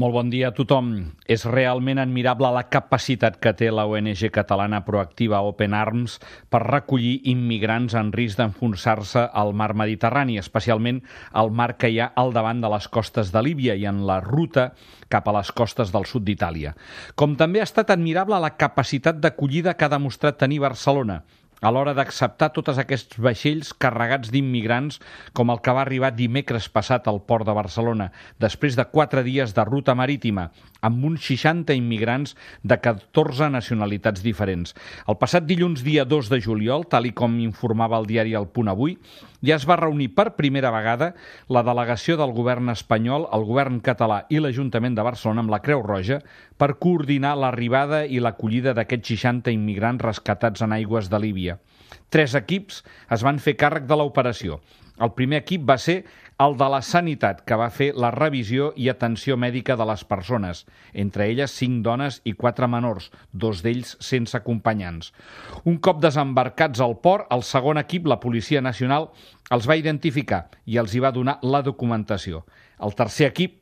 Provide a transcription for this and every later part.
Molt bon dia a tothom. És realment admirable la capacitat que té la ONG catalana proactiva Open Arms per recollir immigrants en risc d'enfonsar-se al mar Mediterrani, especialment al mar que hi ha al davant de les costes de Líbia i en la ruta cap a les costes del sud d'Itàlia. Com també ha estat admirable la capacitat d'acollida que ha demostrat tenir Barcelona, a l'hora d'acceptar tots aquests vaixells carregats d'immigrants com el que va arribar dimecres passat al port de Barcelona, després de quatre dies de ruta marítima, amb uns 60 immigrants de 14 nacionalitats diferents. El passat dilluns dia 2 de juliol, tal i com informava el diari El Punt Avui, ja es va reunir per primera vegada la delegació del govern espanyol, el govern català i l'Ajuntament de Barcelona amb la Creu Roja per coordinar l'arribada i l'acollida d'aquests 60 immigrants rescatats en aigües de Líbia. Tres equips es van fer càrrec de l'operació. El primer equip va ser el de la Sanitat, que va fer la revisió i atenció mèdica de les persones, entre elles cinc dones i quatre menors, dos d'ells sense acompanyants. Un cop desembarcats al port, el segon equip, la Policia Nacional, els va identificar i els hi va donar la documentació. El tercer equip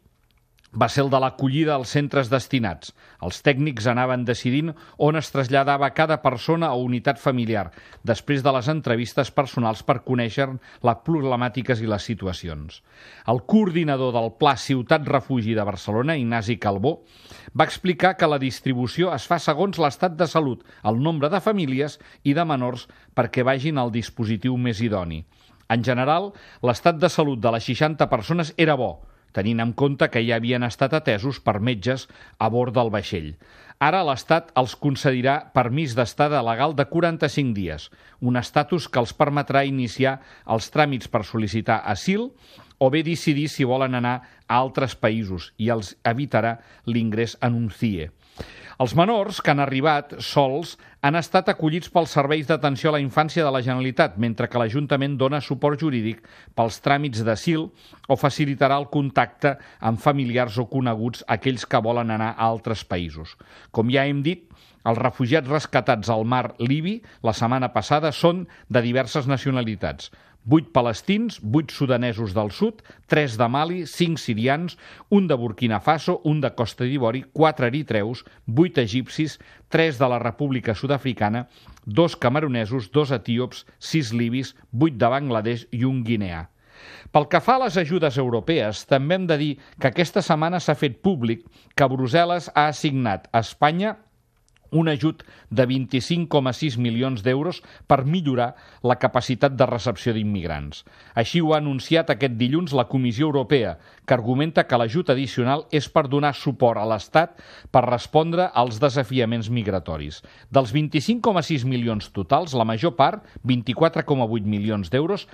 va ser el de l'acollida als centres destinats. Els tècnics anaven decidint on es traslladava cada persona o unitat familiar, després de les entrevistes personals per conèixer les problemàtiques i les situacions. El coordinador del Pla Ciutat Refugi de Barcelona, Ignasi Calbó, va explicar que la distribució es fa segons l'estat de salut, el nombre de famílies i de menors perquè vagin al dispositiu més idoni. En general, l'estat de salut de les 60 persones era bo, tenint en compte que ja havien estat atesos per metges a bord del vaixell. Ara l'Estat els concedirà permís d'estada legal de 45 dies, un estatus que els permetrà iniciar els tràmits per sol·licitar asil o bé decidir si volen anar a altres països i els evitarà l'ingrés en un CIE. Els menors que han arribat sols han estat acollits pels serveis d'atenció a la infància de la Generalitat, mentre que l'Ajuntament dona suport jurídic pels tràmits d'asil o facilitarà el contacte amb familiars o coneguts aquells que volen anar a altres països. Com ja hem dit, els refugiats rescatats al mar Libi la setmana passada són de diverses nacionalitats. 8 palestins, 8 sudanesos del sud, 3 de Mali, 5 sirians, un de Burkina Faso, un de Costa d'Ivori, 4 eritreus, 8 egipcis, 3 de la República Sud-africana, 2 camerunesos, 2 etíops, 6 libis, 8 de Bangladesh i un guineà. Pel que fa a les ajudes europees, també hem de dir que aquesta setmana s'ha fet públic que Brussel·les ha assignat a Espanya un ajut de 25,6 milions d'euros per millorar la capacitat de recepció d'immigrants. Així ho ha anunciat aquest dilluns la Comissió Europea, que argumenta que l'ajut addicional és per donar suport a l'Estat per respondre als desafiaments migratoris. Dels 25,6 milions totals, la major part, 24,8 milions d'euros,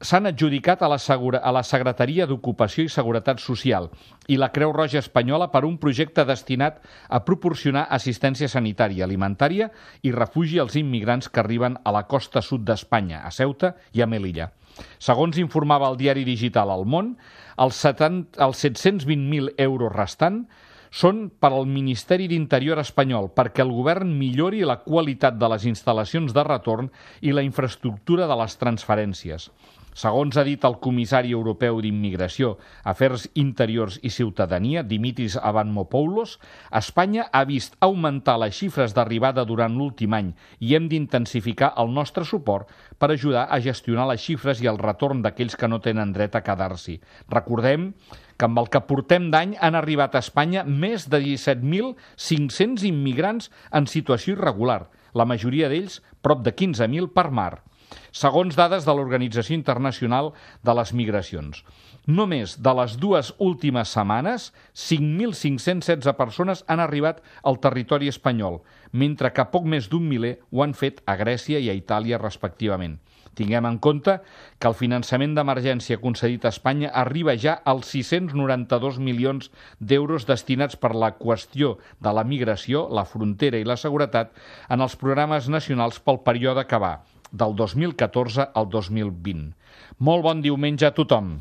s'han adjudicat a la, Segura, a la Secretaria d'Ocupació i Seguretat Social i la Creu Roja Espanyola per un projecte destinat a proporcionar assistència sanitària, alimentària i refugi als immigrants que arriben a la costa sud d'Espanya, a Ceuta i a Melilla. Segons informava el diari digital El Món, els, 70, els 720.000 euros restant són per al Ministeri d'Interior espanyol perquè el govern millori la qualitat de les instal·lacions de retorn i la infraestructura de les transferències. Segons ha dit el comissari europeu d'Immigració, Afers Interiors i Ciutadania, Dimitris Avramopoulos, Espanya ha vist augmentar les xifres d'arribada durant l'últim any i hem d'intensificar el nostre suport per ajudar a gestionar les xifres i el retorn d'aquells que no tenen dret a quedar-s'hi. Recordem que amb el que portem d'any han arribat a Espanya més de 17.500 immigrants en situació irregular, la majoria d'ells prop de 15.000 per mar segons dades de l'Organització Internacional de les Migracions. Només de les dues últimes setmanes, 5.516 persones han arribat al territori espanyol, mentre que poc més d'un miler ho han fet a Grècia i a Itàlia respectivament. Tinguem en compte que el finançament d'emergència concedit a Espanya arriba ja als 692 milions d'euros destinats per la qüestió de la migració, la frontera i la seguretat en els programes nacionals pel període que va del 2014 al 2020. Molt bon diumenge a tothom.